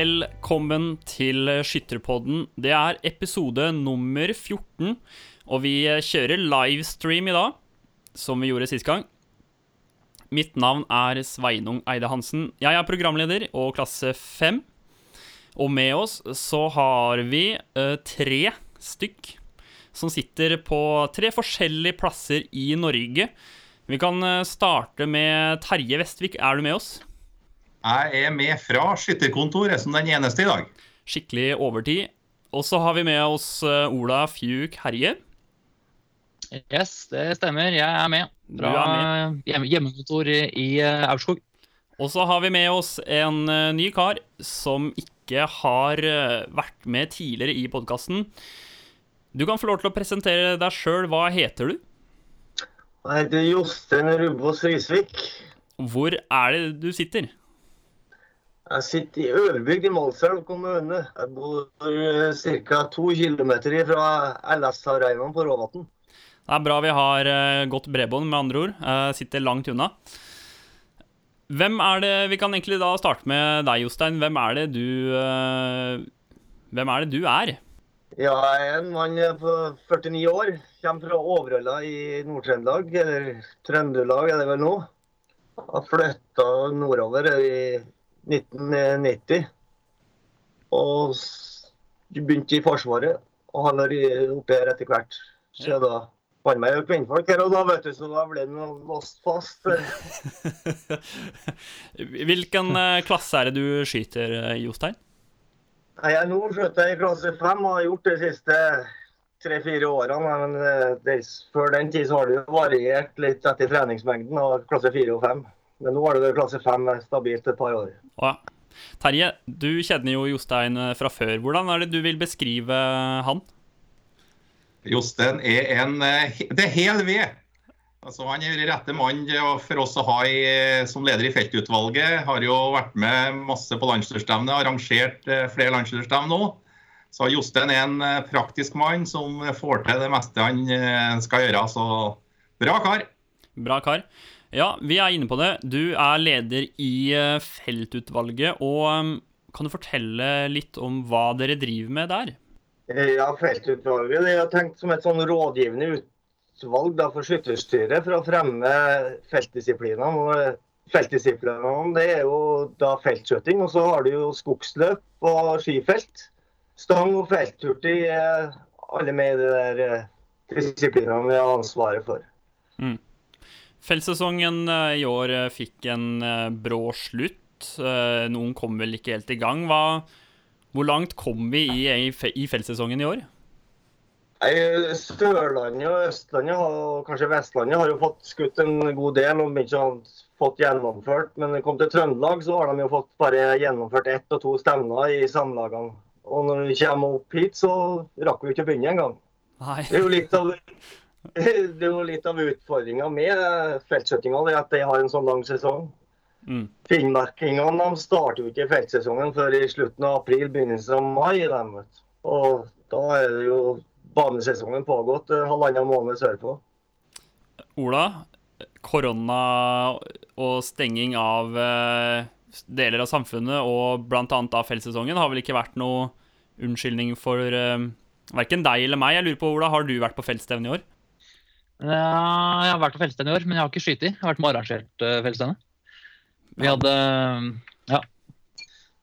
Velkommen til Skytterpodden. Det er episode nummer 14, og vi kjører livestream i dag, som vi gjorde sist gang. Mitt navn er Sveinung Eide Hansen. Jeg er programleder og klasse 5. Og med oss så har vi uh, tre stykk som sitter på tre forskjellige plasser i Norge. Vi kan eh, starte med Terje Vestvik. Er du med oss? Jeg er med fra skytterkontoret som den eneste i dag. Skikkelig overtid. Og så har vi med oss eh, Ola Fjuk Herje. Yes, det stemmer. Jeg er med. Fra er hjem- hjemmekontor i, eh, Aurskog. Og så har vi med oss en eh, ny kar som ikke har eh, vært med tidligere i podkasten. Du kan få lov til å presentere deg sjøl. Hva heter du? Jeg heter Jostein Rubås Risvik. Hvor er det du sitter? Jeg sitter i Øverbygd i Målselv kommune. Jeg bor ca. to km fra LS-arenaen på Råvatn. Det er bra vi har eh, godt bredbånd, med andre ord. Jeg sitter langt unna. Hvem er det Vi kan egentlig da starte med deg, Jostein. Hvem er det du eh, Hvem er det du er? Ja, jeg er en mann på 49 år. Kommer fra Overhalla i Nord-Trøndelag, eller Trøndelag er det vel nå. Har flytta nordover i 1990. Og begynte i Forsvaret, og har vært oppe her etter hvert. Så da fant meg jo kvinnfolk her og da, vet du, så da ble det noe låst fast. Hvilken eh, klasse er det du skyter, eh, Jostein? Nei, Jeg nå skjøt jeg i klasse fem og har gjort det de siste tre-fire årene. Men eh, det, før den tid så har det jo variert litt etter treningsmengden av klasse fire og fem. Men nå er det klasse fem stabilt et par år. Å ja. Terje, du kjenner jo Jostein eh, fra før. Hvordan er det du vil beskrive han? Jostein er en eh, Det er hel ved. Altså, han er rette mann for oss å ha i, som leder i feltutvalget. Har jo vært med masse på landslagsstevne, arrangert eh, flere landslagsstevner nå. Så Jostein er en eh, praktisk mann som får til det meste han eh, skal gjøre. Så bra kar. Bra kar. Ja, vi er inne på det. Du er leder i eh, feltutvalget. Og eh, kan du fortelle litt om hva dere driver med der? Eh, Ja, Feltutvalget det er tenkt som et sånn rådgivende utvalg da, for skytterstyret for å fremme feltdisiplinene. Eh, feltdisiplinene det er jo da feltskjøting, og så har du jo skogsløp og skifelt. Stang og felthurtig er alle med i de der disiplinene vi har ansvaret for. Feltsesongen eh, i år eh, fikk en eh, brå slutt. Noen kom vel ikke helt i gang. Hva, hvor langt kom vi i, i, i feltsesongen i år? Nei, Sørlandet og Østlandet og kanskje Vestlandet har jo fått skutt en god del om ikke fått gjennomført. Men kom til Trøndelag, så har de jo fått bare gjennomført ett og to stevner i samlagene. Og når vi kommer opp hit, så rakk vi ikke å begynne engang. Det er jo litt av det er jo litt av utfordringa med feltskjøtinga, det at de har en sånn lang sesong. Mm. Finnmarkingene starter jo ikke feltsesongen før i slutten av april, begynnelsen av mai. Dem. Og da er det jo banesesongen pågått eh, halvannen måned sørpå. Ola, korona og stenging av eh, deler av samfunnet og bl.a. av feltsesongen har vel ikke vært noe unnskyldning for verken deg eller meg. Jeg lurer på, Ola, Har du vært på feltstevne i år? Ja, jeg har vært på feltstevne i år, men jeg har ikke skutt. Jeg har vært med og arrangert uh, feltstevne. Vi hadde Ja.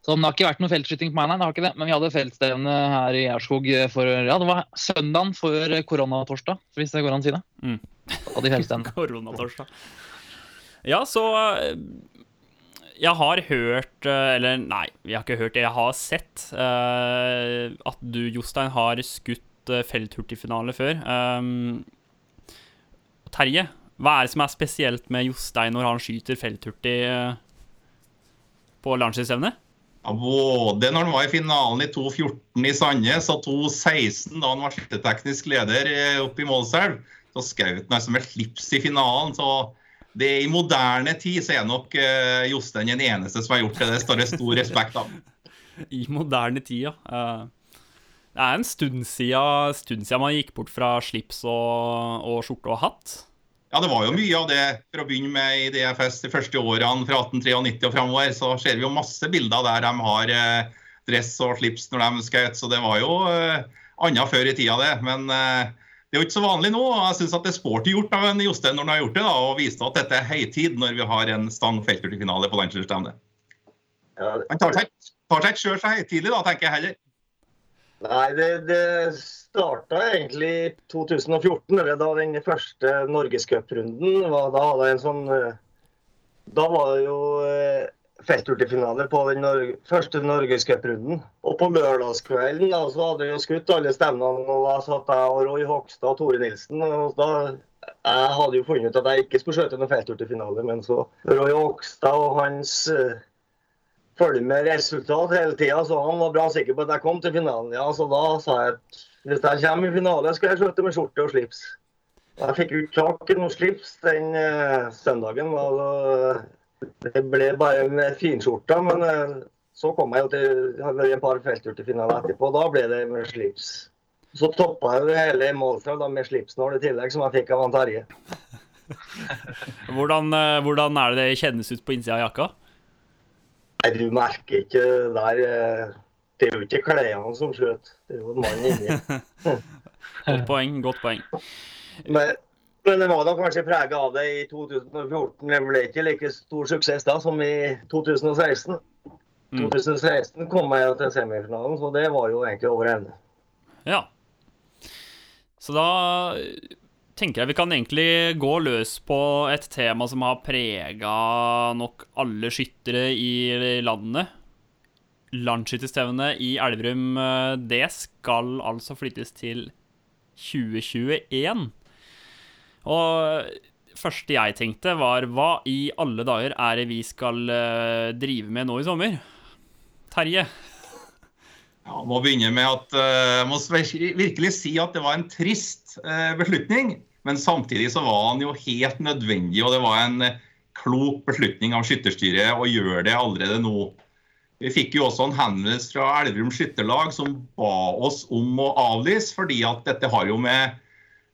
Så det har ikke vært noe feltskyting på meg, nei. det har ikke det. Men vi hadde feltstevne her i Aurskog for Ja, det var søndagen før koronatorsdag, hvis det går an å si det. Mm. Hadde vi feltstevne. Koronatorsdag. Ja, så eh, Jeg har hørt eh, Eller nei, jeg har ikke hørt det. Jeg har sett uh, at du, Jostein, har skutt felthurtigfinale før. Um, Terje, hva er det som er spesielt med Jostein når han skyter felthurtig eh, på landslagsstevne? Ja, både når han var i finalen i 2014 i Sandnes og 2.16 da han var skytterteknisk leder eh, oppe i Målselv, så skjøt han som et slips i finalen. så det I moderne tid så er nok eh, Jostein den eneste som har gjort det. Det står det stor respekt av. I moderne tid, ja. Det er en stund siden, stund siden man gikk bort fra slips og, og skjorte og hatt. Ja, det var jo mye av det for å begynne med i DFS de første årene fra 1893 og framover. Så ser vi jo masse bilder der de har eh, dress og slips når de skal ut. Så det var jo eh, annet før i tida, det. Men eh, det er jo ikke så vanlig nå. og Jeg syns det er sporty gjort av en Jostein når han har gjort det, da, og viste at dette er høytid når vi har en stang feltturfinale på landslagsstevne. Ja, Han tar seg tar seg ikke sjøl så høytidelig, da, tenker jeg heller. Nei, det, det starta egentlig i 2014, eller da den første norgescuprunden var. Da hadde jeg en sånn eh, Da var det jo felthurtigfinale feltturfinaler på den nor første norgescuprunden. Og på lørdagskvelden da, så hadde vi jo skutt alle stevnene. Og da satt jeg og Roy Hogstad og Tore Nilsen. og da jeg hadde jo funnet ut at jeg ikke skulle skjøte noen felthurtigfinale, men så Roy Hogstad og hans eh, følge med resultat hele tida, så han var bra sikker på at jeg kom til finalen. Ja, så da sa jeg at hvis jeg kommer i finale, skal jeg slutte med skjorte og slips. Jeg fikk jo ikke tak i noe slips den uh, søndagen. Da, det ble bare en finskjorte, men uh, så kom jeg jo til en par felttur til finalen etterpå. Da ble det med slips. Så toppa jeg hele målstrøm med slipsnål i tillegg, som jeg fikk av Terje. Hvordan, eh, hvordan er det det kjennes ut på innsida av jakka? Nei, du merker ikke det der eh, Det er jo ikke klærne som skjøt, det er jo en mann inni. Godt poeng. Godt poeng. Men, men det var da kanskje prega av det i 2014. Det ble ikke like stor suksess da som i 2016. Mm. 2016 kom jeg til semifinalen, så det var jo egentlig over evne. Ja. Så da tenker jeg vi kan egentlig gå løs på et tema som har prega nok alle skyttere i landet. Landsskytterstevnet i Elverum, eh, det skal altså flyttes til 2021. Og første jeg tenkte, var hva i alle dager er det vi skal eh, drive med nå i sommer? Terje? Ja, må begynne med at jeg må virkelig si at det var en trist beslutning. Men samtidig så var han jo helt nødvendig, og det var en uh, klok beslutning av skytterstyret å gjøre det allerede nå. Vi fikk jo også en henvendelse fra Elverum skytterlag som ba oss om å avlyse, fordi at dette har jo med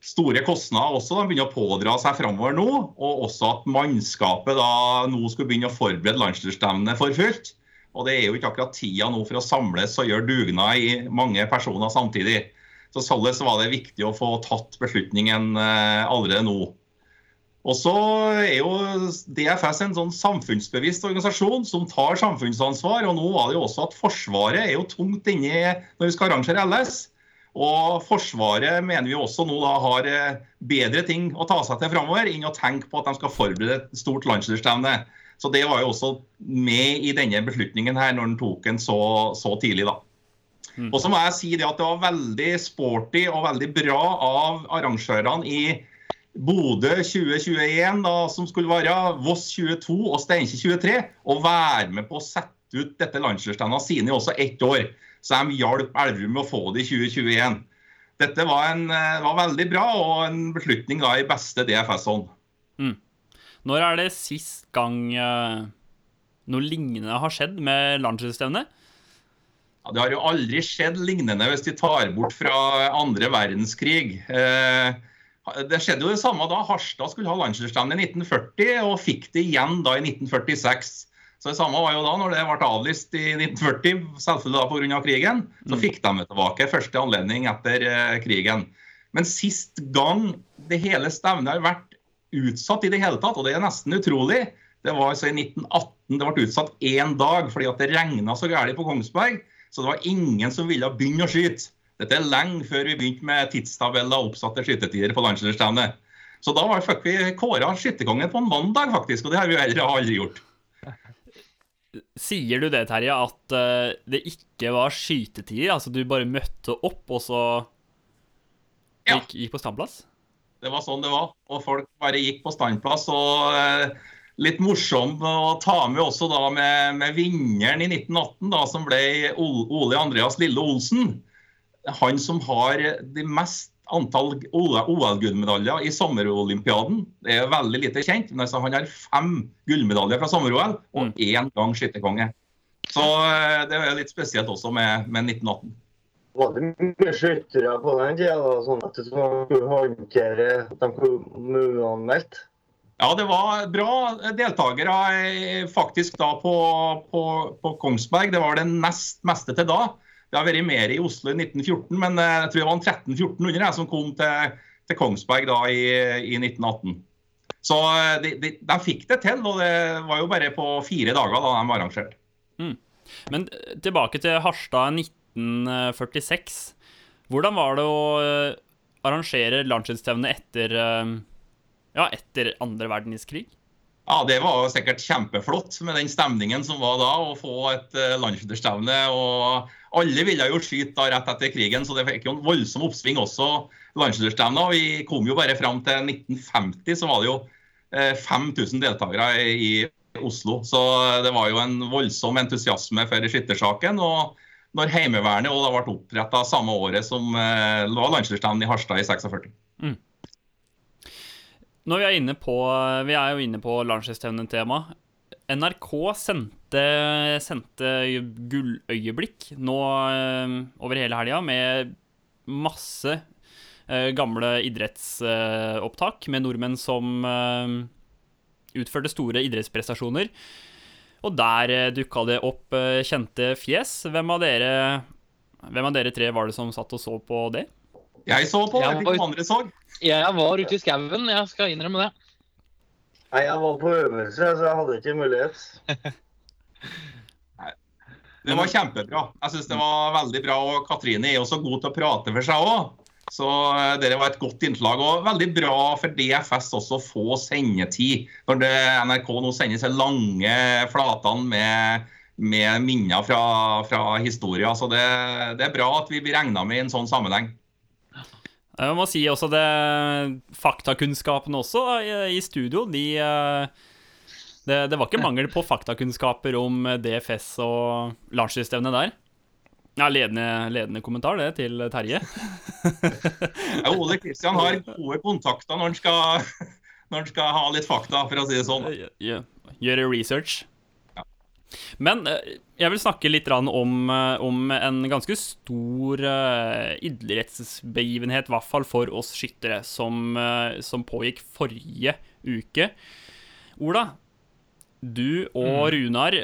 store kostnader også. De begynner å pådra seg framover nå. Og også at mannskapet da nå skulle begynne å forberede landslagsstevnet for fullt. Og det er jo ikke akkurat tida nå for å samles og gjøre dugnad i mange personer samtidig. Så således var det viktig å få tatt beslutningen eh, allerede nå. Og så er jo DFS en sånn samfunnsbevisst organisasjon som tar samfunnsansvar. Og nå var det jo også at Forsvaret er jo tungt inne når vi skal arrangere LS. Og Forsvaret mener vi også nå da har eh, bedre ting å ta seg til framover enn å tenke på at de skal forberede et stort landslagsstevne. Så det var jo også med i denne beslutningen her når den tok den så, så tidlig, da. Mm. Og så må jeg si det at det var veldig sporty og veldig bra av arrangørene i Bodø 2021, da, som skulle være Voss 22 og Steinkjer 23, å være med på å sette ut dette landslagsstevnet sine i også ett år. Så de hjalp Elverum med å få det i 2021. Dette var, en, eh, var veldig bra og en beslutning da i beste DFS-ånd. Mm. Når er det sist gang uh, noe lignende har skjedd med landslagsstevnet? Ja, det har jo aldri skjedd lignende hvis de tar bort fra andre verdenskrig. Eh, det skjedde jo det samme da Harstad skulle ha landsdelsstevne i 1940, og fikk det igjen da i 1946. Så Det samme var jo da når det ble avlyst i 1940, selvfølgelig da pga. krigen. Så fikk de det tilbake første anledning etter eh, krigen. Men sist gang det hele stevnet har vært utsatt i det hele tatt, og det er nesten utrolig, det var altså i 1918 det ble utsatt én dag fordi at det regna så gærent på Kongsberg. Så det var ingen som ville begynne å skyte. Dette er lenge før vi begynte med tidstabeller og oppsatte skytetider på landslagsstevnet. Så da var, fikk vi kåra skytterkongen på en mandag, faktisk. Og det har vi heller aldri gjort. Sier du det, Terje, at uh, det ikke var skytetider? Altså du bare møtte opp, og så gikk, gikk på standplass? Det var sånn det var. Og folk bare gikk på standplass. og eh, Litt morsom å ta med også da med, med vinneren i 1918, da, som ble Ole Andreas Lille Olsen. Han som har de mest antall OL-gullmedaljer i sommerolympiaden. Det er veldig lite kjent, men altså, han har fem gullmedaljer fra sommer-OL og Mm. én gang skytterkonge. Så eh, det er litt spesielt også med, med 1918. Var det mye skyttere på den tida, da, sånn at du skulle håndtere at de kunne uanmeldt? Ja, det var bra deltakere eh, faktisk da på, på, på Kongsberg. Det var det nest meste til da. Det har vært mer i Oslo i 1914, men eh, jeg tror det var 1300-1400 som kom til, til, Kongsberg da i, i 1918. Så eh, de, de, de, fikk det til, og det var jo bare på fire dager da de var arrangert. Mm. Men tilbake til Harstad 1946. Hvordan var det å arrangere landslagsstevne etter, ja, etter andre verdenskrig? Ja, Det var jo sikkert kjempeflott med den stemningen som var da, å få et uh, landsstevne. Alle ville jo skyte da rett etter krigen, så det fikk jo en voldsom oppsving også. Landslagsstevner. Vi kom jo bare fram til 1950, så var det jo uh, eh, 5000 deltakere i Oslo. Så det var jo en voldsom entusiasme for skyttersaken. og når Heimevernet og ble oppretta samme året som uh, landslagsstevnet i Harstad i 46. Når vi er inne på Vi er jo inne på tema NRK sendte, sendte gulløyeblikk nå øh, over hele helga med masse øh, gamle idrettsopptak med nordmenn som øh, utførte store idrettsprestasjoner. Og der dukka det opp kjente fjes. Hvem av, dere, hvem av dere tre var det som satt og så på det? Jeg så på, jeg vet ikke om andre så. Jeg var ute i skauen, jeg skal innrømme det. Nei, jeg var på øvelse, så jeg hadde ikke mulighet. det var kjempebra. Jeg syns det var veldig bra. Og Katrine er jo så god til å prate for seg òg. Så eh, det var et godt innslag. Og veldig bra for DFS også å få sendetid. Når det, NRK nå sender seg lange flatene med, med minner fra, fra historien. Så det, det, er bra at vi blir regna med i en sånn sammenheng. Jeg må si også det Faktakunnskapene også i, i studio, de eh, det, det, var ikke mangel på faktakunnskaper om DFS og landslagsstevnet der. Ja, ledende, ledende, kommentar, det, til Terje. ja, Ole Kristian har gode kontakter når han, skal, når han skal ha litt fakta, for å si det sånn. Gjøre research. Men eh, jeg vil snakke litt om, eh, om en ganske stor uh, idrettsbegivenhet, i hvert fall for oss skyttere, som, som, pågikk forrige uke. Ola, du og mm. Runar,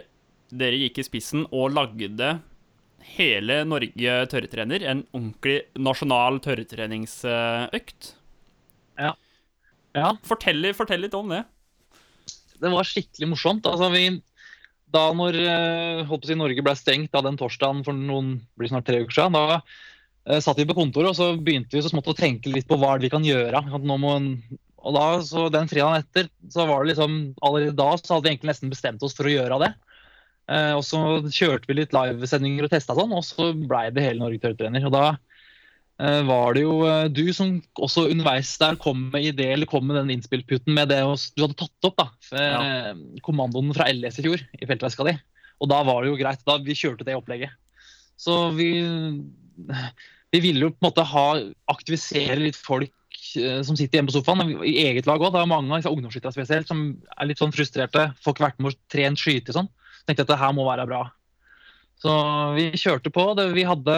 dere gikk i spissen og lagde hele Norge tørretrener. En ordentlig nasjonal tørretreningsøkt. Ja. ja. Fortell, fortell litt om det. Det var skikkelig morsomt. Altså, vi da når eh, si, Norge ble stengt da den torsdagen for noen blir snart tre uker siden, da eh, satt vi på kontoret og så begynte vi så smått å tenke litt på hva vi kan gjøre. En, og da, så Den fredagen etter så var det liksom, allerede da så hadde vi egentlig nesten bestemt oss for å gjøre det. Eh, og Så kjørte vi litt livesendinger og testa sånn, og så blei det hele Norge tørrtrener. Og da var det jo eh, du som også underveis der kom med idé, eller kom med den innspillputen med det du hadde tatt opp. da, ja. Eh, kommandoen fra LS i fjor i feltveska di. Og da var det jo greit. da Vi kjørte det opplegget. Så vi, vi ville jo på en måte ha aktivisere litt folk som sitter hjemme på sofaen, i eget lag òg. Det er mange ungdomsskyttere spesielt som er litt sånn frustrerte. Får ikke vært med og trent skyte sånn. Tenkte at det her må være bra. Så vi kjørte på. Det, vi hadde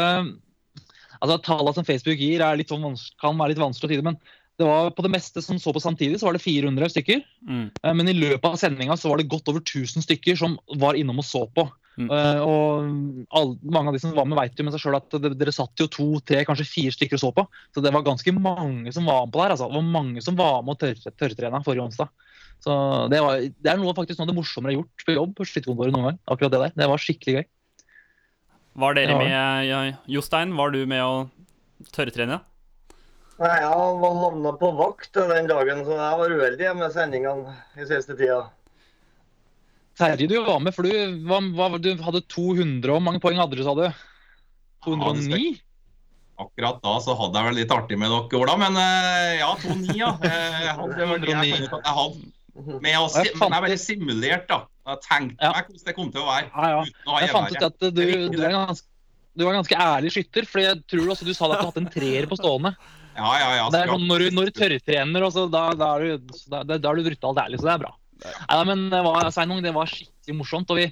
altså Tallene som Facebook gir, sånn kan være litt vanskelig å tyde. men det var På det meste som så på samtidig, så var det 400 stykker. Mm. Eh, men i løpet av sendinga så var det godt over 1000 stykker som var innom og så på. Mm. Uh, og all, Mange av de som var med, vet jo med seg sjøl at det, dere satt jo to, tre, kanskje fire stykker og så på. Så det var ganske mange som var med på der. Altså. Det var mange som var med og tørre, tørretrena forrige onsdag. Så det, var, det er noe, faktisk noe av det morsommere jeg har gjort på jobb på skytterkontoret noen gang. akkurat Det der. Det var skikkelig gøy. Var dere med, ja, Jostein? Var du med å tørrtrene? Nei, jeg var havna på vakt den dagen, så jeg var uheldig med sendingene i siste tida. Terje, du var med, for du, var, var, du hadde 200 Hvor mange poeng hadde du, sa du? 209? Akkurat da så hadde jeg vel litt artig med dere, Ola. Men eh, ja, 209, ja. Eh, jeg hadde, jeg, jeg hadde med å, men jeg bare simulert, da. Jeg tenkte ja. meg hvordan det kom til å være. Ja, ja. Jeg fant ut at du, du, er ganske, du er ganske ærlig skytter, for jeg tror også du sa at du hadde en treer på stående. Ja, ja, ja. Det er sånn, når, du, når du tørrtrener, også, da, da, er du, da, da er du brutalt ærlig, så det er bra. Nei, men det var, Seinung, det var skikkelig morsomt. og vi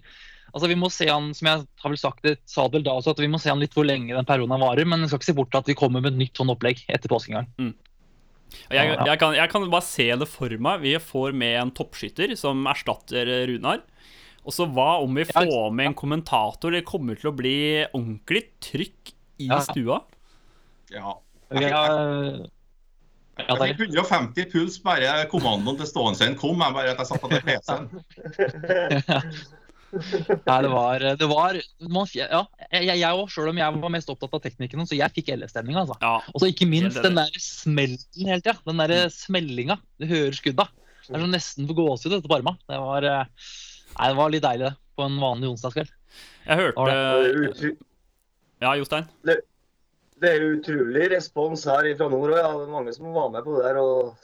Altså, vi må se han, som jeg har vel sagt det, sa det vel da også, at vi må se han litt hvor lenge den perioden varer. Men jeg skal ikke se bort at vi kommer med et nytt sånn opplegg etter påske en gang. Og Jeg, jeg, kan, jeg kan bare se det for meg. Vi får med en toppskytter som erstatter Runar. Og så hva om vi får med en kommentator? Det kommer til å bli ordentlig trykk i Ja. stua. Ja. Jeg fikk 150 puls bare kommandoen til stående kom. Jeg bare at jeg satt på PC-en. Nei, det var, det var man, Ja, jeg òg, sjøl om jeg var mest opptatt av teknikken, så jeg fikk LS-stemning, altså. Ja. Og så ikke minst den der smellen hele tida. Den der smellinga. Du hører skudda. Det er sånn nesten for gåsehud ute på arma. Det var, eh, nei, det var litt deilig, det. På en vanlig onsdagskveld. Jeg hørte Det Ja, Jostein? det er utrolig respons her fra nord. og ja, Det er mange som var med på det der og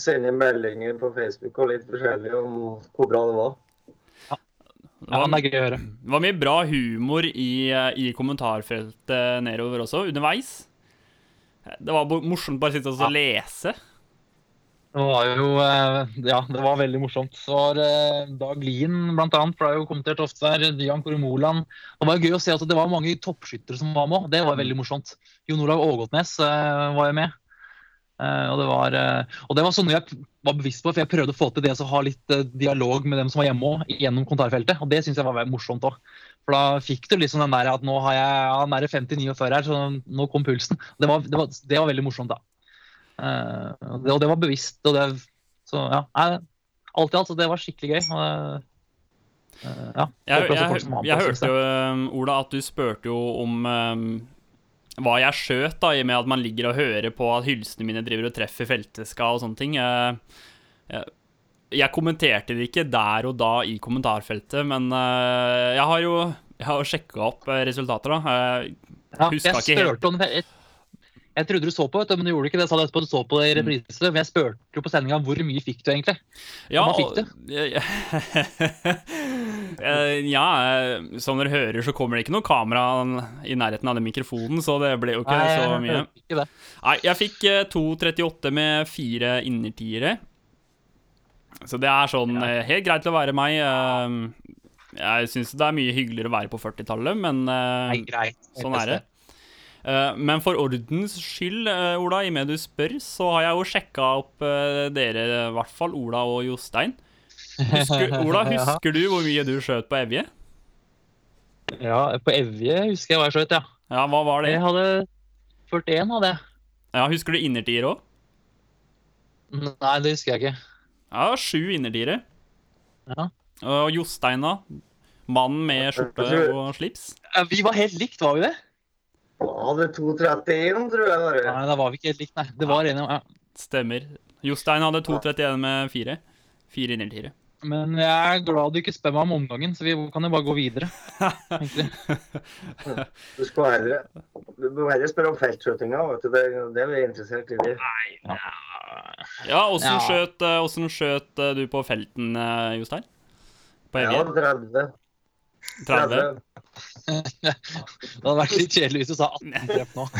sendte meldinger på Facebook og litt forskjellig om hvor bra det var. Det Ja, var, det er gøy å høre. det var mye bra humor i, i kommentarfeltet nedover også, underveis. Det var morsomt bare å sitte og ja. lese. Det var jo eh, Ja, det var veldig morsomt. Det var eh, Dag Lien blant annet ble jo kommentert ofte der. Dian Koremoland. Det var gøy å se at det var mange toppskyttere som var med. Det var veldig morsomt. Jon Olav Ågotnes eh, var jo med. Eh, og, det var, eh, og det var sånn jeg var bevisst på, for jeg prøvde å få til det å ha litt eh, dialog med dem som var hjemme òg, gjennom kommentarfeltet. Og det syns jeg var morsomt òg. For da fikk du liksom den der at nå har jeg ja, nære er 50-49 her, så nå kom pulsen. Det var, det var, det var veldig morsomt, da. Uh, det, og det var bevisst. Og det, så ja, Jeg, alt i alt, så det var skikkelig gøy. Og, eh, ja, Jeg, jeg, jeg, jeg hørte jo, Ola, at du spurte jo om um, hva jeg skjøt, da, i og med at man ligger og hører på at hylsene mine driver og treffer felteska og sånne ting. Jeg, jeg, jeg kommenterte det ikke der og da i kommentarfeltet, men uh, jeg har jo jeg har sjekka opp resultater, da. Jeg Ja, jeg ikke om det. Jeg, jeg trodde du så på, vet du, men du gjorde ikke det. Jeg sa det etterpå, du så på det i Mm. reprise. Men jeg spurte jo på sendinga hvor mye fikk du egentlig? Ja, Hva fikk du? Eh, ja, eh, som dere hører, så kommer det ikke noe kamera i nærheten av den mikrofonen, så det ble jo ikke Nei, så mye. Ikke det. Nei, jeg fikk eh, 2,38 med fire innertiere. Så det er sånn eh, helt greit til å være meg. eh, Jeg syns det er mye hyggeligere å være på 40-tallet, men eh, Nei, greit. sånn er det. Eh, Men for ordens skyld, eh, Ola, i og med du spør, så har jeg jo sjekka opp eh, dere, i hvert fall Ola og Jostein. Husker, Ola, Ja. husker du hvor mye du skjøt på Evje? Ja, på Evje husker jeg hva jeg skjøt, ja. Ja, hva var det? Jeg hadde 41 av det. Ja, Husker du innertier òg? Nei, det husker jeg ikke. Ja, sju innertiere. Ja. Og Jostein, da? Mannen med skjorte og slips? Ja, Vi var helt likt, var vi det? Ja, det er 2,31 tror jeg. Var det. Nei, da var vi ikke helt likt, nei. Det var en, ja. Stemmer. Jostein hadde 2,31 med fire. Fire innertiere. Men jeg er glad du ikke spør meg om omgangen, så vi kan jo bare gå videre. Du skal være, du bør heller spørre om feltskjøtinga. vet du. Det, det er vi interessert i. Ja, åssen Ja. skjøt, eh, hvordan skjøt eh, du på felten, eh, Jostein? På Ja, Evje? 30. 30? Det hadde vært litt kjedelig hvis du sa 18 treff nå.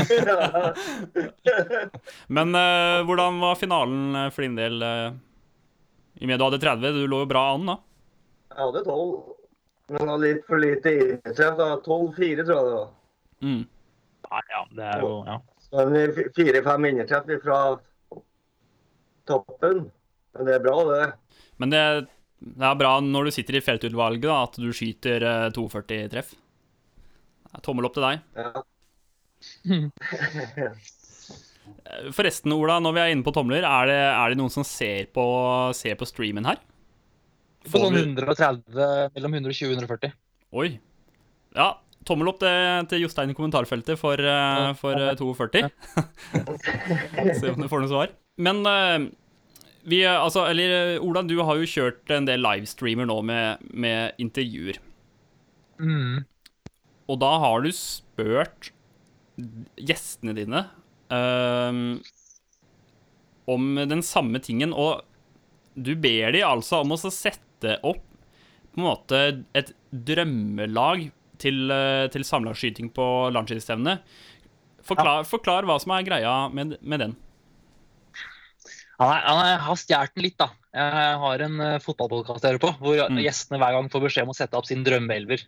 Men uh, hvordan var finalen eh, for din del? eh, I og med du hadde 30, du lå jo bra an, da. Jeg hadde 12. Men hadde litt for lite da. 12-4 tror jeg det var. Mm. Ja, ja, det er jo ja. Fire-fem innertreff fra toppen. Men det er bra, det. Men det, det er bra når du sitter i feltutvalget, da, at du skyter eh, 42 treff. Ja, Tommel opp til deg. Ja. Eh, Forresten, Ola, når vi er inne på tomler, er det, er det noen som ser på, ser på streamen her? På sånn 130, mellom 120 og 140. Oi. Ja, tommel opp til, til Jostein i kommentarfeltet for, eh, for eh, 42. Se om du får noe svar. Men eh, vi, eh, altså, eller eh, Ola, du har jo kjørt en del livestreamer nå med, med intervjuer. Mm. Og da har du spurt gjestene dine om den samme tingen, og du ber de altså om å sette opp på en måte et drømmelag til, eh, til samlagsskyting på landskipsstevnet. Forklar, forklar hva som er greia med, med den. Han, er, han har stjålet den litt, da. Jeg har en uh, fotballpodkast jeg hører på, hvor Mm. gjestene hver gang får beskjed om å sette opp sin drømmeelver.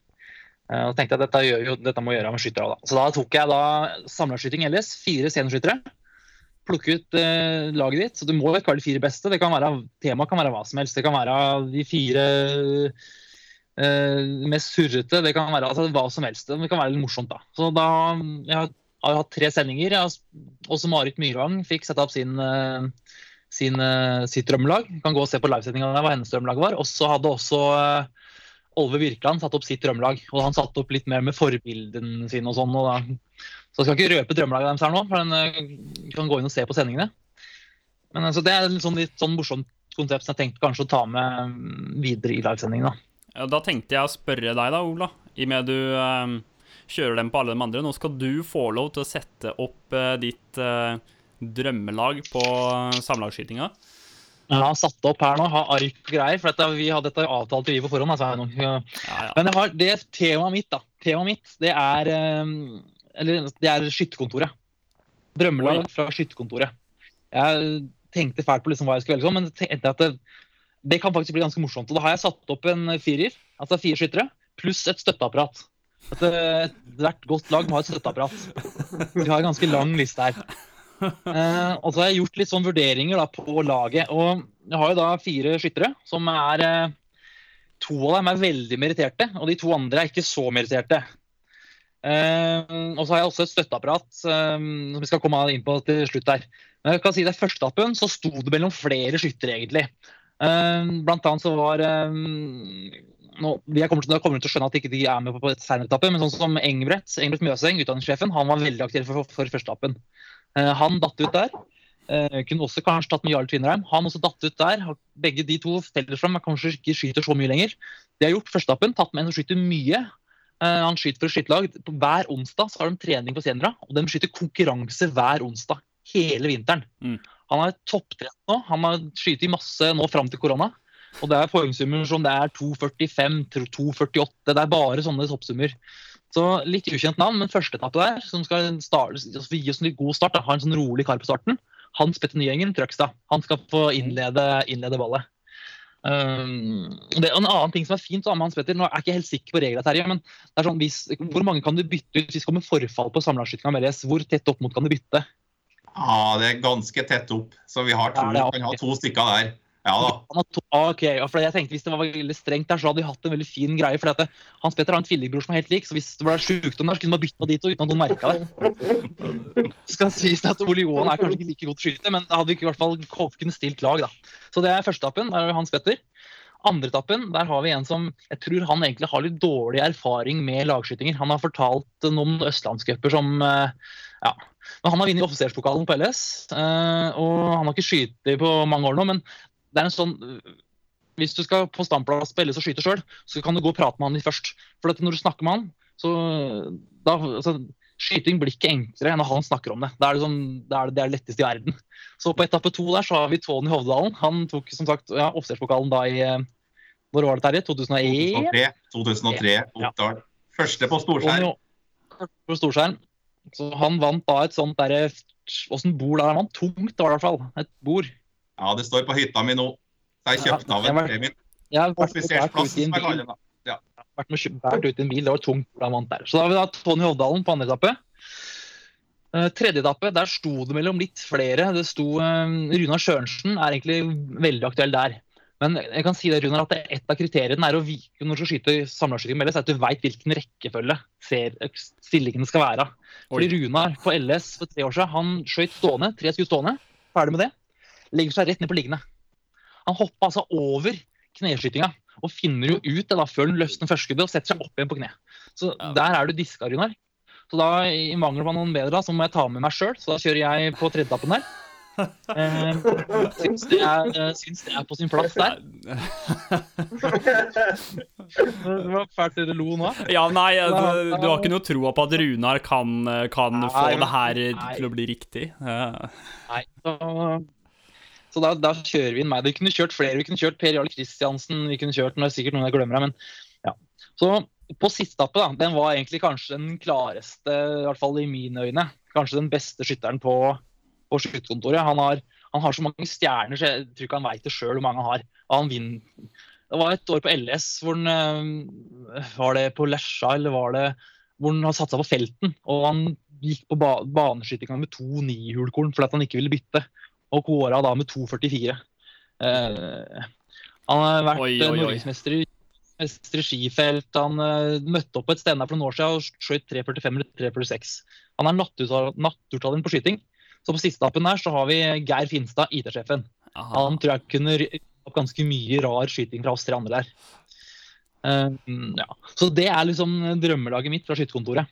Eh, og tenkte jeg at dette, gjør dette må gjøre med skyttere da. Så da tok jeg da samlerskyting LS, fire sceneskyttere. Plukke ut eh, laget ditt. Så du må ikke være de fire beste. Det kan være, Temaet kan være hva som helst. Det kan være de fire eh, mest surrete. Det kan være altså, hva som helst. Det kan være litt morsomt, da. Så da Jeg har, har hatt tre sendinger. Jeg også Marit Myrvang fikk sette opp sin, eh, sin, eh, sitt drømmelag. Kan gå og se på livesendinga hva hennes drømmelag var. Og så hadde også eh, Olve Virkeland satt opp sitt drømmelag. Og han satte opp litt mer med forbildene sine og sånn. Og da, så jeg skal ikke røpe drømmelaget deres her nå, for den eh, kan gå inn og se på sendingene. Men altså, det er litt sånn, litt sånn morsomt konsept som jeg tenkte kanskje å ta med mm, videre i livesendingen. da. Ja, Da tenkte jeg å spørre deg, da, Ola. I og med du eh, kjører dem på alle de andre. Nå skal du få lov til å sette opp eh, ditt eh, drømmelag på samlagsskytinga. Jeg har satt opp her nå, har ark og greier, for dette, vi hadde dette avtalt vi på forhånd. Altså. Ja, ja. Men har det temaet mitt, da. Temaet mitt, det er eh, Eller det er skytterkontoret. Drømmelag fra skytterkontoret. Jeg tenkte fælt på liksom hva jeg skulle velge, men tenkte at det, det kan faktisk bli ganske morsomt. Og da har jeg satt opp en firer, altså fire skyttere, pluss et støtteapparat. Ethvert eh, godt lag må ha et støtteapparat. Vi har en ganske lang liste her. Eh, og så har jeg gjort litt sånn vurderinger da, på laget. Og jeg har jo da fire skyttere som er eh, To av dem er veldig meritterte, og de to andre er ikke så meritterte. Eh, og så har jeg også et støtteapparat eh, som vi skal komme inn på til slutt her. Men jeg kan si det Første etappen så sto det mellom flere skyttere, egentlig. Eh, blant annet så var eh, nå, jeg kommer til, da kommer til å skjønne at ikke de er med på, på senere etappe, men sånn som Engbrett, Engbrett Mjøseng, utdanningssjefen, han var veldig aktiv for, for første etappen. Eh, han datt ut der. Eh, kunne også kanskje tatt med Jarl Tvinnerheim. Han også datt ut der. Begge de to steller fram, men kanskje ikke skyter så mye lenger. De har gjort førsteappen. tatt med en som skyter mye. Eh, han skyter for et skytelag. På Hver onsdag så har de trening på Senra, og de skyter konkurranse hver onsdag. Hele vinteren. Mm. Han er topptrent nå. Han har skutt masse nå fram til korona. Og det er poengsummer som det er 2,45, 2,48. Det er bare sånne toppsummer. Så litt ukjent navn, men første etappe der, som skal starte, altså gi oss en god start, da, ha en sånn rolig kar på starten. Hans Petter Nyengen, Trøgstad. Han skal få innlede, innlede ballet. Um, det, en annen ting som er fint med Hans Petter, nå er jeg ikke helt sikker på reglene, Terje, men det er sånn, hvis, hvor mange kan du bytte ut hvis det kommer forfall på samlagsskytinga med Hvor tett opp mot kan du bytte? Ja, det er ganske tett opp. Så vi har to, Ja, kan ha to stykker der. Ja da. Ah, ok, for jeg tenkte Hvis det var veldig strengt der, så hadde de hatt en veldig fin greie. for Hans Petter har en tvillingbror som er helt lik, så hvis det ble sjukdom der, så kunne man bytte på de to uten at noen merka det. Skal sies at Ole Johan er kanskje ikke like godt skyter, men hadde vi ikke i hvert fall kunne stilt lag. da. Så det er første etappen. Der har vi Hans Petter. Andre etappen, der har vi en som jeg tror han egentlig har litt dårlig erfaring med lagskytinger. Han har fortalt noen østlandscuper som eh, ja. Men han har vunnet offiserspokalen på LS, eh, og han har ikke skutt på mange år nå. men det er en sånn Hvis du skal på standplass på LS og skyte sjøl, så kan du gå og prate med han litt først. For når du snakker med han, så da, altså, Skyting blir ikke enklere enn når han snakker om det. Det er det, sånn, det, er det er det letteste i verden. Så på etappe to der så har vi Tony Hovdalen. Han tok som sagt ja, offiserspokalen da i Når var det, Terje? 2001? 2003, 2003 Oppdal. Første på storskjerm. På storskjerm. Så han vant da et sånt derre Åssen bord der han vant? Tungt i hvert fall. Et bord. Ja, det står på hytta mi nå. Så jeg kjøpte av en premie. Jeg har vært med vært og båret ut i en bil. Det var tungt. Da vant der. Så da har vi da Tony Hovdalen på andre etappe. Eh, tredje etappe, der sto det mellom litt flere. Det sto uh, Runar Sørensen er egentlig veldig aktuell der. Men jeg kan si det, Runar, at et av kriteriene er å vike når du skal skyte samlerskyting med LS, er at du veit hvilken rekkefølge ser, stillingene skal være. Fordi Runar på LS for tre år siden, han skjøt stående, tre skudd stående, ferdig med det. Legger seg rett ned på liggende. Han hoppa altså over kneskytinga og finner jo ut det da før den løsner førskuddet og setter seg opp igjen på kne. Så Ja. der er du diska, Runar. Så da, i mangel på noen bedre, da, så må jeg ta med meg sjøl. Så da kjører jeg på tredjetappen der. Eh, syns, det er, eh, syns det er på sin plass der. Det var fælt dere lo nå. Ja, nei, du, du har ikke noe troa på at Runar kan, kan Nei, få det her nei. til å bli riktig? Nei, så, så da, da kjører vi inn meg. Vi kunne kjørt flere. Vi kunne kjørt Per Jarle Kristiansen. Vi kunne kjørt, nå er sikkert noen jeg glemmer her, men ja. Så på siste da, den var egentlig kanskje den klareste, i hvert fall i mine øyne. Kanskje den beste skytteren på, på skytterkontoret. Han har, han har så mange stjerner, så jeg tror ikke han veit det sjøl hvor mange han har. Og han vinner. Det var et år på LS hvor han eh, Var det på Lesja, eller var det hvor han har satsa på felten? Og han gikk på ba baneskytinga med to nihulkorn fordi han ikke ville bytte. Og kåra da med 2,44. Eh, han har vært eh, norgesmester i skifelt. Han uh, møtte opp på et stevne for noen år siden og skjøt 3,45 eller 3,46. Han er nattutal- på skyting. Så på siste appen her så har vi Geir Finstad, IT-sjefen. Han tror jeg kunne opp ganske mye rar skyting fra oss tre andre der. Uh, ja. Så det er liksom drømmelaget mitt fra skytterkontoret.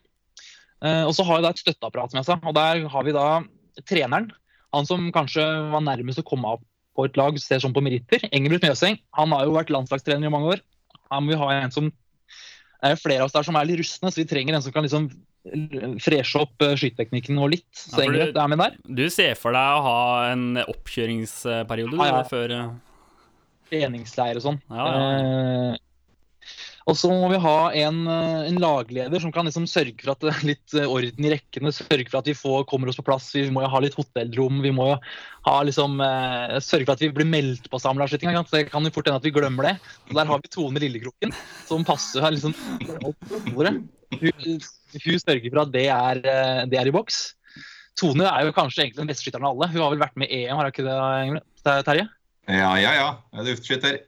Uh, og så har vi da et støtteapparat, som jeg sa. Og der har vi da treneren. Han som kanskje var nærmest å komme opp på et lag, ser sånn på meritter. Engelbrekt Mjøseng. Han har jo vært landslagstrener i mange år. Her må vi ha en som det er flere av oss der som er litt rustne, så vi trenger en som kan liksom freshe opp eh, skyteteknikken vår litt. Så ja, Engelbrekt er med der. Du ser for deg å ha en oppkjøringsperiode du, Ja, ja. før eh, treningsleir og sånn. Ja, ja. Og så må vi ha en, eh, en lagleder som kan liksom sørge for at det er litt eh, orden i rekkene. Sørge for at vi får, kommer oss på plass. Vi må jo ha litt hotellrom. Vi må jo ha liksom, eh, sørge for at vi blir meldt på samlerskyting. Det kan jo fort hende at vi glemmer det. Og der har vi Tone Lillekroken, som passer her liksom. Hun, hun sørger for at det er, eh, det er i boks. Tone er jo kanskje egentlig den beste skytteren av alle. Hun har vel vært med i EM, har hun ikke det, Terje? Ja, ja, ja. Luftskytter.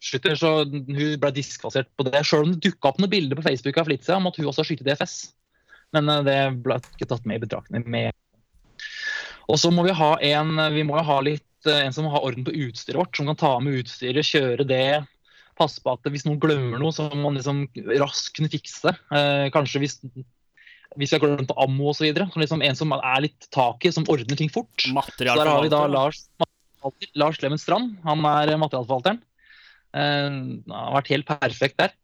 Slutter, så hun ble diskvalifisert på det. Sjøl om det dukka opp noen bilder på Facebook av Flitza om at hun også har skutt i DFS. Men eh, det ble ikke tatt med i betraktning. Og så må vi ha en vi må ha litt, eh, en som har orden på utstyret vårt, som kan ta med utstyret, kjøre det. Passe på at hvis noen glemmer noe, så må man liksom raskt kunne fikse det. Eh, kanskje hvis, hvis vi har glemt ammo osv. Liksom en som er litt tak i, som ordner ting fort. Så der har vi da. Lars, Lars Lemen Strand. Han er materialforvalteren. Eh, han har vært helt perfekt der.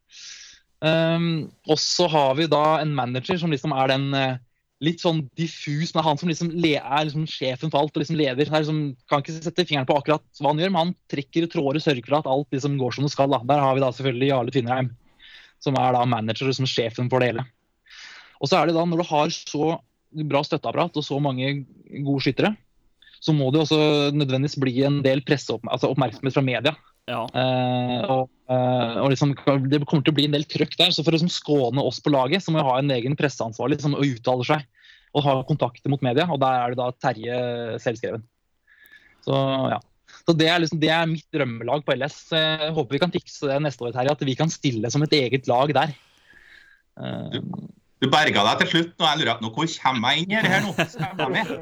Um, og så har vi da en manager som liksom er den eh, litt sånn diffus, men han som liksom er liksom sjefen for alt og liksom leder. Det er liksom, kan ikke sette fingeren på akkurat hva han gjør, men han trekker i tråder og sørger for at alt liksom går som det skal. Da. Der har vi da selvfølgelig Jarle Tvinnereim, som er da manager og som sjefen for det hele. Og så er det da, når du har så bra støtteapparat og så mange gode skyttere, så må det også nødvendigvis bli en del presseoppmerksomhet altså fra media. Ja. Eh, og, eh, og liksom, det kommer til å bli en del trøkk der. Så for å liksom skåne oss på laget, så må vi ha en egen presseansvarlig som uttaler seg og har kontakter mot media. Og der er det da Terje selvskreven. Så ja. Så det er, liksom, det er mitt drømmelag på LS. Så Jeg håper vi kan fikse det neste år, Terje. At vi kan stille som et eget lag der. Eh, Du berga deg til slutt. nå jeg lurer på, Hvor kommer jeg inn her, her nå? Jeg med?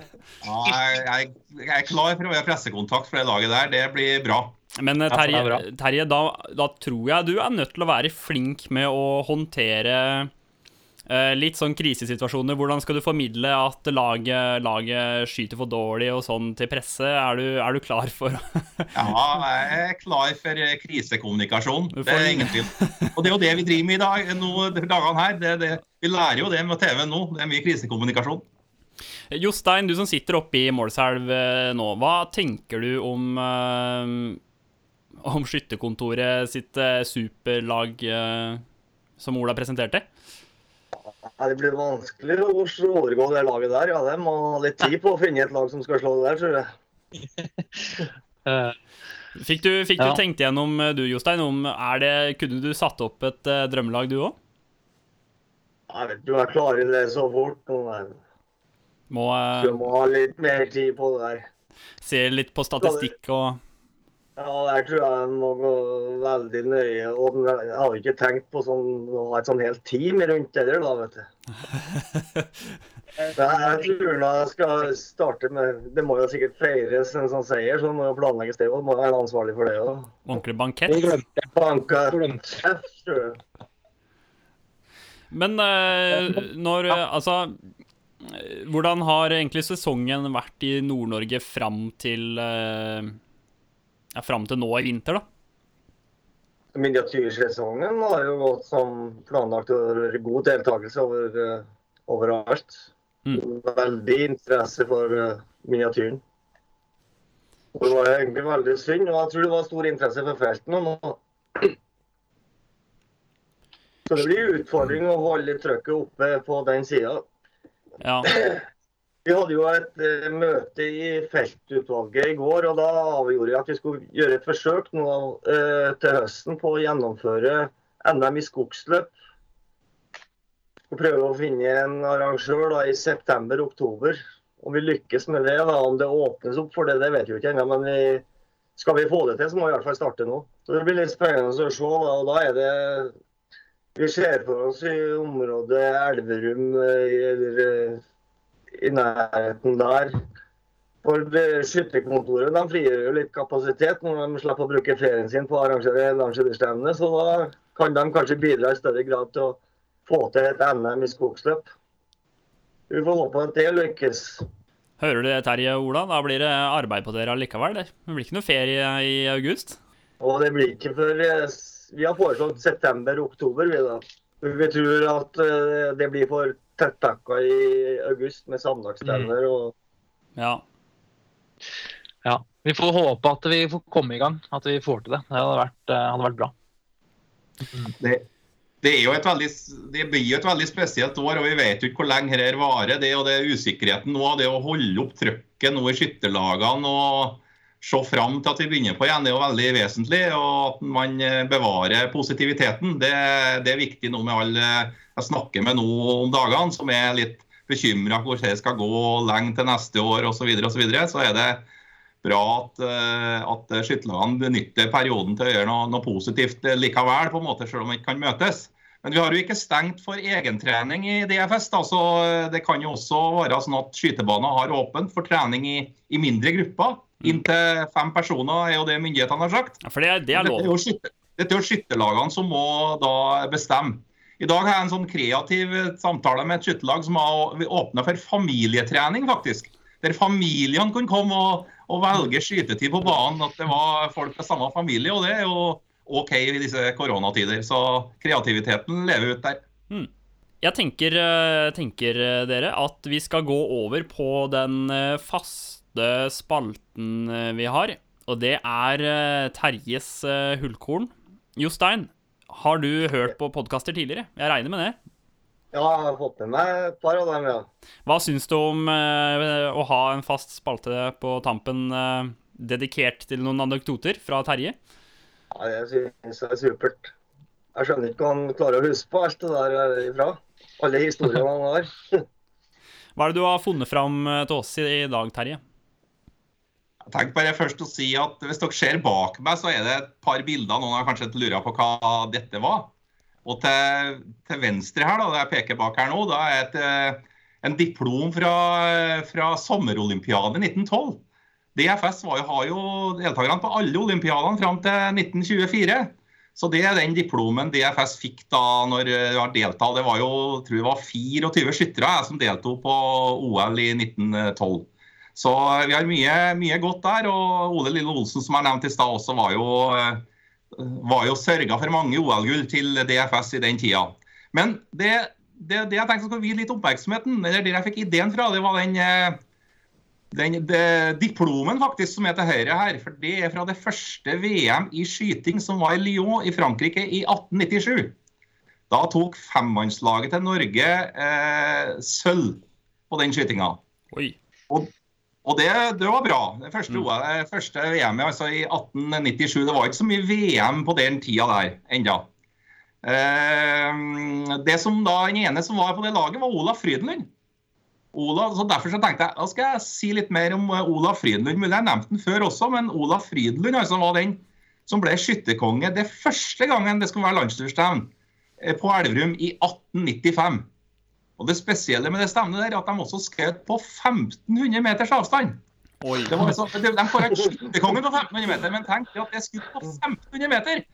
Ja, jeg, jeg, jeg er klar for å være pressekontakt for det laget der. Det blir bra. Men eh, Ja, er. Terje, Terje da, da tror jeg du er nødt til å være flink med å håndtere eh, litt sånn krisesituasjoner. Hvordan skal du formidle at laget, laget skyter for dårlig og sånn til presse? Er du, er du klar for Ja, jeg er klar for eh, krisekommunikasjon. Det er ingen tvil. Og det er jo det vi driver med i dag, nå, dagene her. Det, det, vi lærer jo det med TV nå. Det er mye krisekommunikasjon. Jostein, du som sitter oppe i Målselv eh, nå, hva tenker du om om skytterkontoret sitt eh, superlag eh, som Ola presenterte? Ja, det blir vanskelig å overgå det laget der. Ja, det må ha litt tid på å finne et lag som skal slå det der, tror jeg. eh, Fikk du, fikk Ja. du tenkt igjennom, du Jostein, om er det, kunne du satt opp et drømmelag du òg? Jeg vet ikke om jeg klarer det så fort. Men... Må uh, må ha litt mer tid på det der. se litt på statistikk og Ja, Der tror jeg jeg må gå veldig nøye. Og jeg har ikke tenkt på sånn, å ha et sånn helt team rundt det der, da, vet du. Jeg tror nå jeg skal starte med Det må jo sikkert feires en sånn seier, så det må jo planlegges det òg. Må være ansvarlig for det òg. ordentlig bankett. glemte Banka glemte. bankett, jeg. Men eh, når Altså eh, Hvordan har egentlig sesongen vært i Nord-Norge fram til eh, Ja, fram til nå i vinter, da? Miniatyrsesongen har jo gått som planlagt og god deltakelse over, eh, overalt. Mm. Veldig interesse for eh, miniatyren. Det var egentlig veldig synd, og jeg tror det var stor interesse for feltene nå. Så det blir utfordring å holde trøkket oppe på den sida. Ja. Vi hadde jo et eh, møte i feltutvalget i går, og da avgjorde vi at vi skulle gjøre et forsøk nå eh, til høsten på å gjennomføre NM i skogsløp. Og prøve å finne en arrangør da, i september-oktober. Om vi lykkes med det, da, om det åpnes opp for det, det vet vi ikke ennå. Men vi, skal vi få det til, så må vi i hvert fall starte nå. Så Det blir litt spennende å se. Da, og da er det Vi ser for oss i området Elverum eh, eller i nærheten der. For Skytterkontoret de frigjør jo litt kapasitet når de slipper å bruke ferien sin på å arrangere landskjøtterstevne. Så da kan de kanskje bidra i større grad til å få til et NM i skogsløp. Vi får håpe at det lykkes. Hører du det, Terje og Ola? Da blir det arbeid på dere allikevel. Det Det blir ikke noe ferie i august. Og det blir ikke før eh, Vi har foreslått september-oktober, vi da. Vi tror at eh, det blir for tettpakka i august med sammenlagtstevner og Ja. Ja. Vi får håpe at vi får komme i gang, at vi får til det. Det hadde vært, eh, hadde vært bra. Det, det, er jo et veldig, det blir jo et veldig spesielt år, og vi vet jo ikke hvor lenge dette varer. Det, og det er usikkerheten nå, det å holde opp trøkket nå i skytterlagene og se fram til at vi begynner på igjen, det er jo veldig vesentlig. Og at man eh, bevarer positiviteten. Det, det er viktig nå med alle jeg snakker med nå om dagene, som er litt bekymra for hvordan det skal gå lenge til neste år osv. Så, så, så er det bra at, eh, at skytterlagene benytter perioden til å gjøre noe, noe positivt eh, likevel, på en måte, selv om vi ikke kan møtes. Men vi har jo ikke stengt for egentrening i DFS. Da, så eh, Det kan jo også være sånn at skytebaner har åpent for trening i, i mindre grupper. Inntil fem personer er jo det myndighetene har sagt. Ja, For det, det er Dette er lov. jo skytter- dette er jo skytterlagene som må da bestemme. I dag har jeg en sånn kreativ samtale med et skytterlag som har åpna for familietrening, faktisk. Der familiene kunne komme og, og velge skytetid på banen. At det var folk fra samme familie. Og det er jo OK i disse koronatider. Så kreativiteten lever ut der. Jeg tenker, eh, tenker eh, dere at vi skal gå over på den eh, faste spalten eh, vi har. Og det er eh, Terjes eh, hullkorn. Jostein, har du hørt på podkaster tidligere? Jeg regner med det. Ja, jeg har fått med meg et par av dem, ja. Hva syns du om å ha en fast spalte på tampen dedikert til noen anekdoter fra Terje? ja jeg synes det er supert. Jeg skjønner ikke hva han klarer å huske på alt det der ifra. Alle historiene han har. Hva er det du har funnet fram til oss i dag, Terje? Jeg tenker bare først å si at Hvis dere ser bak meg, så er det et par bilder. Noen har kanskje lura på hva dette var. Og til, til venstre her, da, det jeg peker bak her nå, da er et, eh, en diplom fra, fra sommerolympiaden i 1912. DFS var jo, har jo deltakerne på alle olympiadene fram til 1924. Så det er den diplomen DFS fikk da når det var deltatt. Det var jo jeg tror det var 24 skyttere som deltok på OL i 1912. Så vi har mye, mye godt der. Og Ole Lille Olsen, som jeg nevnte i stad, også var jo, eh, var jo sørga for mange OL-gull til DFS i den tida. Men det, det, det jeg tenkte skulle vie litt oppmerksomheten, eller det jeg fikk ideen fra, det var den, eh, den de, diplomen faktisk som er til høyre her. For det er fra det første VM i skyting som var i Lyon i Frankrike i 1897. Da tok femmannslaget til Norge eh, sølv på den skytinga. Oi. Og det, det var bra. Det første, Mm. Eh, første VM altså i 1897. Det var ikke så mye VM på den tida der ennå. Eh, det som da, Den ene som var på det laget, var Olaf Frydenlund. Olaf, så Derfor så tenkte jeg da skal jeg si litt mer om eh, Olaf Frydenlund. Mulig jeg nevnte den før også, men Olaf Frydenlund altså, var den som ble skytterkonge det første gangen det skulle være landsturstevn eh, på Elverum i 1895. Og Det spesielle med det stevnet der er at de også skjøt på 1500 meters avstand. Oi. Det var altså, de de får en skytterkonge på 1500 meter, men tenk at det er skutt på 1500 meter!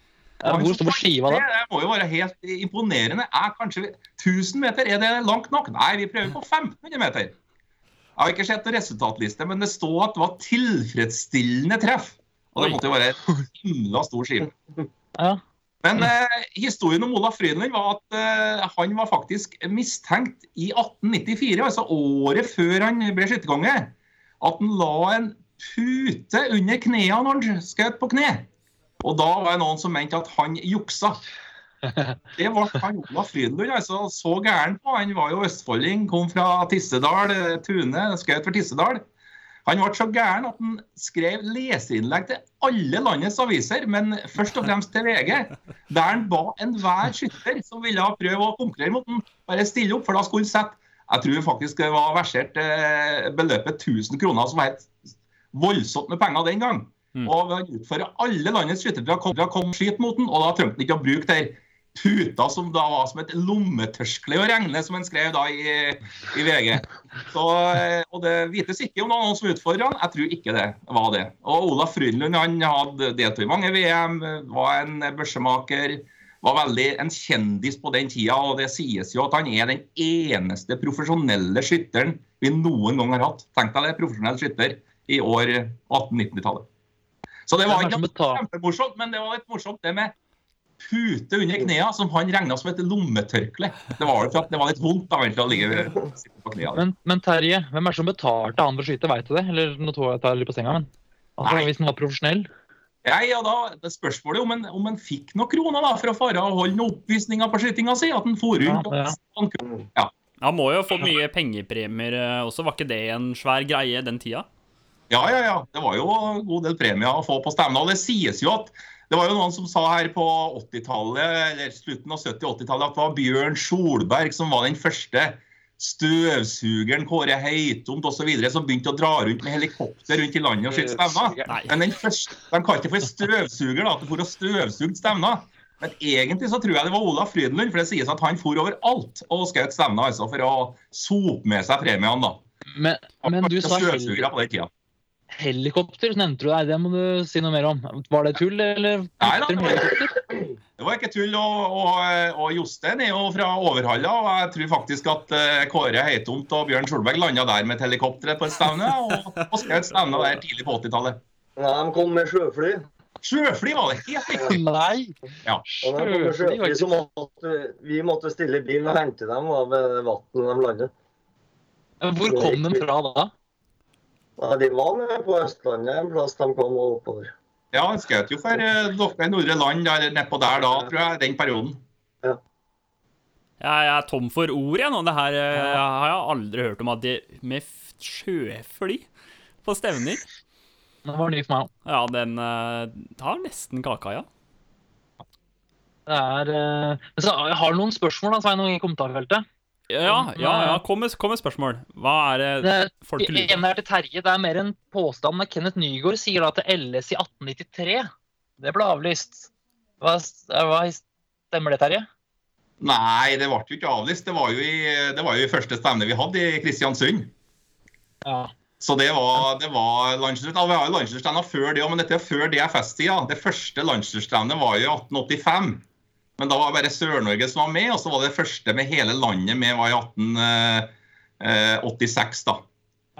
Ja, hvor skiva da? Det må jo være helt imponerende. Er kanskje 1000 meter, er det langt nok? Nei, vi prøver på 1500 meter. Jeg har ikke sett noen resultatliste, men det står at det var tilfredsstillende treff. Og det måtte jo være et himla stor skive. Ja. Men eh, historien om Olaf Frydenlund var at eh, han var faktisk mistenkt i 1894, altså året før han ble skytterkonge, at han la en pute under knærne når han skjøt på kne. Og da var det noen som mente at han juksa. Det ble han Olaf Frydenlund altså, så gæren på. Han var jo østfolding, kom fra Tissedal, eh, Tune, skjøt for Tissedal. Han ble så gæren at han skrev leserinnlegg til alle landets aviser, men først og fremst til VG, der han ba enhver skytter som ville prøve å konkurrere mot ham, bare stille opp, for da skulle han sette Jeg tror faktisk det var versert eh, beløpet 1000 kroner, som var helt voldsomt med penger den gang. Mm. Og han utfordra alle landets skyttere til å komme, og skyte mot den, og da trengte han ikke å bruke der puta som da var som et lommetørskle å regne, som han skrev da i, i VG. Så, eh, og det vites ikke om det var noen som utfordra han. Jeg tror ikke det var det. Og Olaf Frydenlund han hadde deltatt i mange VM, var en børsemaker. Var veldig en kjendis på den tida, og det sies jo at han er den eneste profesjonelle skytteren vi noen gang har hatt. Tenk deg det, profesjonell skytter i år 1890-tallet. Så det var ikke kjempemorsomt, men det var litt morsomt det med pute under knærne, som han regna som et lommetørkle. Det var det for at det var litt vondt da, egentlig, å ligge på knærne. Men, men Terje, hvem er det som betalte han for å skyte, veit du det? Eller nå tror jeg jeg tar litt på senga, men altså, hvis han var profesjonell? Ja, ja, da, det spørsmålet om om han fikk noen kroner da, for å fare og holde noen oppvisninger på skytinga si. At han for rundt Ja, ja. Ja. Han må jo få mye pengepremier eh, også, var ikke det en svær greie den tida? Ja, ja, ja. Det var jo en god del premier å få på stevna. Og det sies jo at det var jo noen som sa her på 80-tallet, eller slutten av 70-80-tallet at det var Bjørn Solberg som var den første støvsugeren, Kåre Heitomt osv. som begynte å dra rundt med helikopter rundt i landet og skyte stevner. Men den første, De kalte det for støvsuger, da, at det for å støvsuge stevner. Men egentlig så tror jeg det var Ola Frydenlund, for det sies at han for overalt og skjøt stevner altså, for å sope med seg premiene. da. Men, men du sa hel Støvsugere på den tida. Helikopter, nevnte du deg. Det må du si noe mer om. Var det tull, eller? Nei da, det var- helikopter? Det var ikke tull. Og, og, og Jostein er jo fra Overhalla, og jeg tror faktisk at eh, Kåre Heitomt og Bjørn Solberg landa der med et helikopter på et stevne, og, og skjøt stevner der tidlig på 80-tallet. Nei, de kom med sjøfly. Sjøfly var det helt riktig. Nei! Ja. Sjøfly, sjøfly, så måtte vi måtte stille bil og hente dem av vannet de landet. Hvor kom de fra da? Nei, de var nede på Østlandet en plass de kom oppover. Ja, han skjøt jo for eh, dere i Nordre Land der nedpå der da, tror jeg, den perioden. Ja. Jeg er tom for ord, jeg nå. Det her eh, har jeg aldri hørt om at de med f- sjøfly på stevner. Det var ny for meg òg. Ja, den eh, har nesten kaka, ja. Det er eh, men så Har du noen spørsmål da, Svein, i kommentarfeltet? Ja, ja, ja. Kom med, kom med spørsmål. Hva er det Det folk lurer på? en er til Terje. Det er mer en påstand. men Kenneth Nygaard sier da til LS i 1893. Det ble avlyst. Hva, hva Stemmer det, Terje? Nei, det ble jo ikke avlyst. Det var jo i, det var jo i første stevne vi hadde i Kristiansund. Ja. Så det var, det var landslagsstevne. Vi har jo landslagsstevner før det òg, men dette er før DFS-tida. Det første landslagsstevnet var jo i 1885. Men da var det bare Sør-Norge som var med, og så var det første med hele landet med var i 1886, da.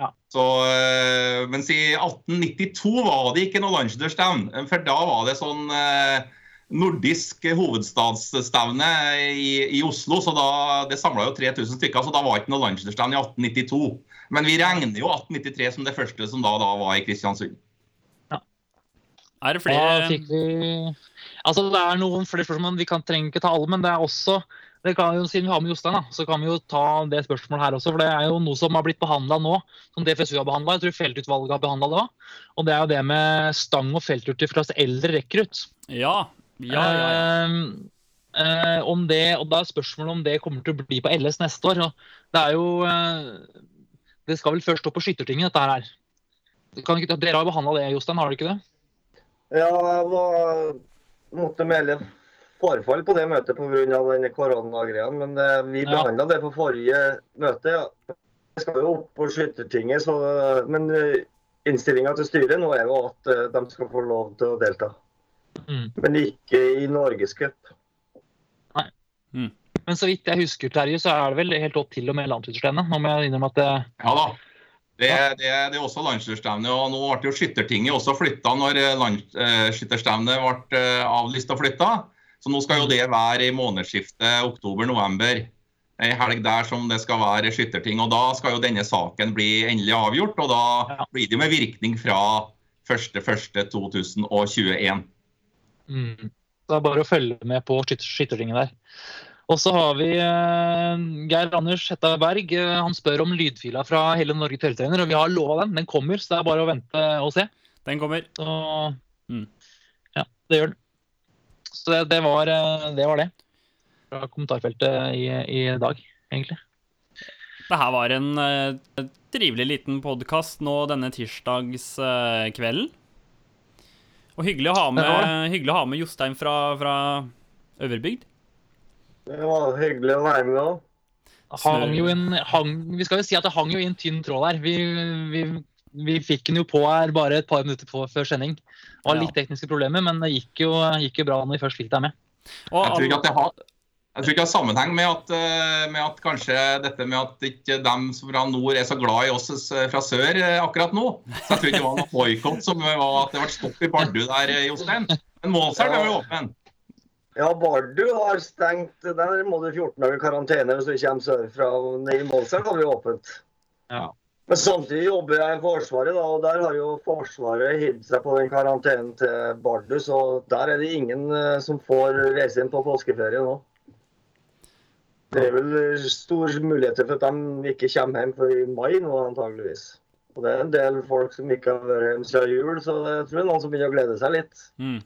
Ja. Så, eh, mens i 1892 var det ikke noe landslagsstevne, for da var det sånn eh, nordisk hovedstadsstevne i, i Oslo, så da, det samla jo 3000 stykker, så da var det ikke noe landslagsstevne i 1892. Men vi regner jo 1893 som det første som da, da var i Kristiansund. Er det Da fikk vi Altså, det er noen flere spørsmål. Vi kan trenger ikke ta alle, men det er også det kan jo, Siden vi har med Jostein, da, så kan vi jo ta det spørsmålet her også. For det er jo noe som har blitt behandla nå, som DFSU har behandla. Jeg tror feltutvalget har behandla det òg. Og det er jo det med stang- og felturter fra eldre rekrutt. Ja. Ja, ja, ja. Eh, eh, om det, og da er spørsmålet om det kommer til å bli på LS neste år. Og det er jo eh, Det skal vel først opp på Skyttertinget, dette her. Kan ikke, dere har behandla det, Jostein, har dere ikke det? Ja, jeg var, måtte melde forfall på det møtet pga. den koronagreia, men eh, vi Ja. behandla det på forrige møte. Ja. Det skal jo opp på Skyttertinget, så, men innstillinga til styret nå er jo at eh, de skal få lov til å delta. Mm. Men ikke i Norgescup. Men så vidt jeg husker, Terje, så er det vel helt opp til og med landslagsstevnet. Nå må jeg innrømme at det, Ja da. Det, det, det er også landslagsstevne. og Nå ble jo Skyttertinget også flytta når eh, land- eh, ble eh, avlyst og flytta. Så nå skal jo det være i månedsskiftet oktober-november. Ei helg der som det skal være skytterting. og Da skal jo denne saken bli endelig avgjort. og Da blir det jo med virkning fra 1.1.2021. mm. Det er bare å følge med på skyttertinget der. Og så har vi eh, Geir Anders Hetta Berg. Eh, han spør om lydfila fra hele Norge tørrtrener, og vi har lova den. Den kommer, så det er bare å vente og se. Den kommer. Så Mm. ja, det gjør den. Så det, det, var, eh, det var det. Fra kommentarfeltet i, i dag, egentlig. Det her var en uh, trivelig liten podkast nå denne tirsdagskvelden. og hyggelig å ha med, hyggelig å ha med Jostein fra, fra Øverbygd. Det var hyggelig å være med òg. hang jo en, hang, vi skal jo si at det hang jo i en tynn tråd der. Vi, vi, vi fikk den jo på her bare et par minutter på, før sending. Det var litt tekniske problemer, men det gikk jo, gikk jo bra når vi først fikk deg med. Og Jeg tror ikke at det har jeg tror ikke det har sammenheng med at, eh, med at kanskje dette med at ikke dem fra nord er så glad i oss fra sør eh, akkurat nå. Så jeg tror ikke det var noe boikott som var at det ble stopp i Bardu der, eh, Jostein. Men Målselv er jo åpen. Ja, Bardu har stengt. Der må du 14 dager karantene hvis du kommer sørfra. I Målselv har vi åpent. Ja. Men samtidig jobber jeg i Forsvaret, da, og der har jo Forsvaret hivd seg på den karantenen til Bardu. Så der er det ingen eh, som får reise inn på påskeferie nå. Det er vel store muligheter for at de ikke kommer hjem før i mai nå, antageligvis. Og det er en del folk som ikke har vært hjemme siden jul, så jeg tror det er noen som begynner å glede seg litt. Mm.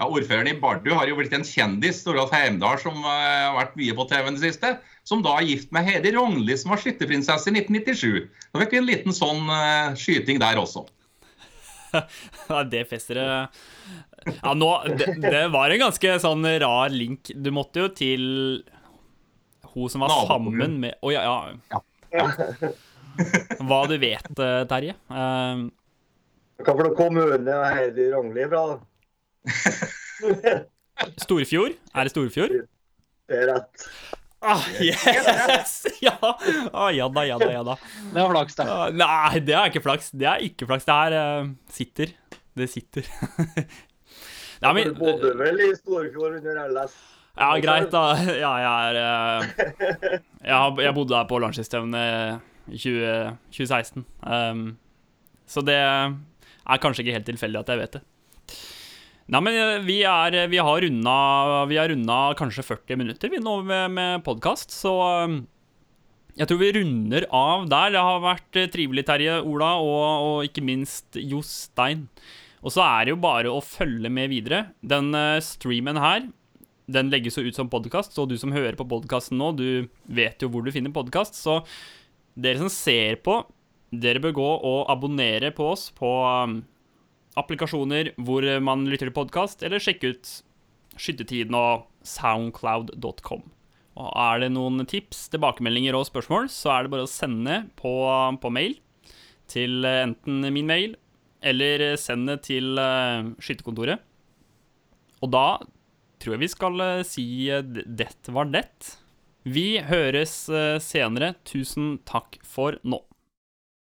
Ja, Ordføreren i Bardu har jo blitt en kjendis, Toralf Heimdal, som eh, har vært mye på TV i det siste. Som da er gift med Heidi Rognli, som var skytterprinsesse i 1997. Da fikk vi en liten sånn uh, skyting der også. Ja, det fester Ja, nå det, det var en ganske sånn rar link. Du måtte jo til hun som var sammen med Å ja, ja. Hva du vet, eh, Terje. Eh, Hva for noen kommune er Heidi Rognli fra? da? Storfjord? Er det Storfjord? Det er rett. Ah, yes! Ja. Ah, ja da, ja da, ja da. Det var flaks, det. Ah, nei, det er ikke flaks. Det er ikke flaks. Det her uh, sitter. Det sitter. Nei, men Du bodde vel i Storfjord under LS? Ja, greit, da. Ja, jeg er uh, jeg, jeg bodde her på landslagsstevnet i 20, 2016. Um, så det er kanskje ikke helt tilfeldig at jeg vet det. Nei, men eh, vi, er, vi har runda Vi har runda kanskje 40 minutter vi nå med, med podkast, så um, jeg tror vi runder av der. Det har vært eh, trivelig, Terje, Ola, og, og ikke minst Jostein. Og så er det jo bare å følge med videre. Den eh, streamen her den legges jo ut som podkast, så du som hører på podkasten nå, du vet jo hvor du finner podkast. Så dere som ser på, dere bør gå og abonnere på oss på um, applikasjoner hvor man lytter til podkast, eller sjekke ut Skyttetiden og soundcloud.com. Og er det noen tips, tilbakemeldinger og spørsmål, så er det bare å sende på, på mail til eh, enten min mail eller send det til eh, skytterkontoret. Og da tror jeg vi skal eh, si det var det. Vi høres senere. Tusen takk for nå.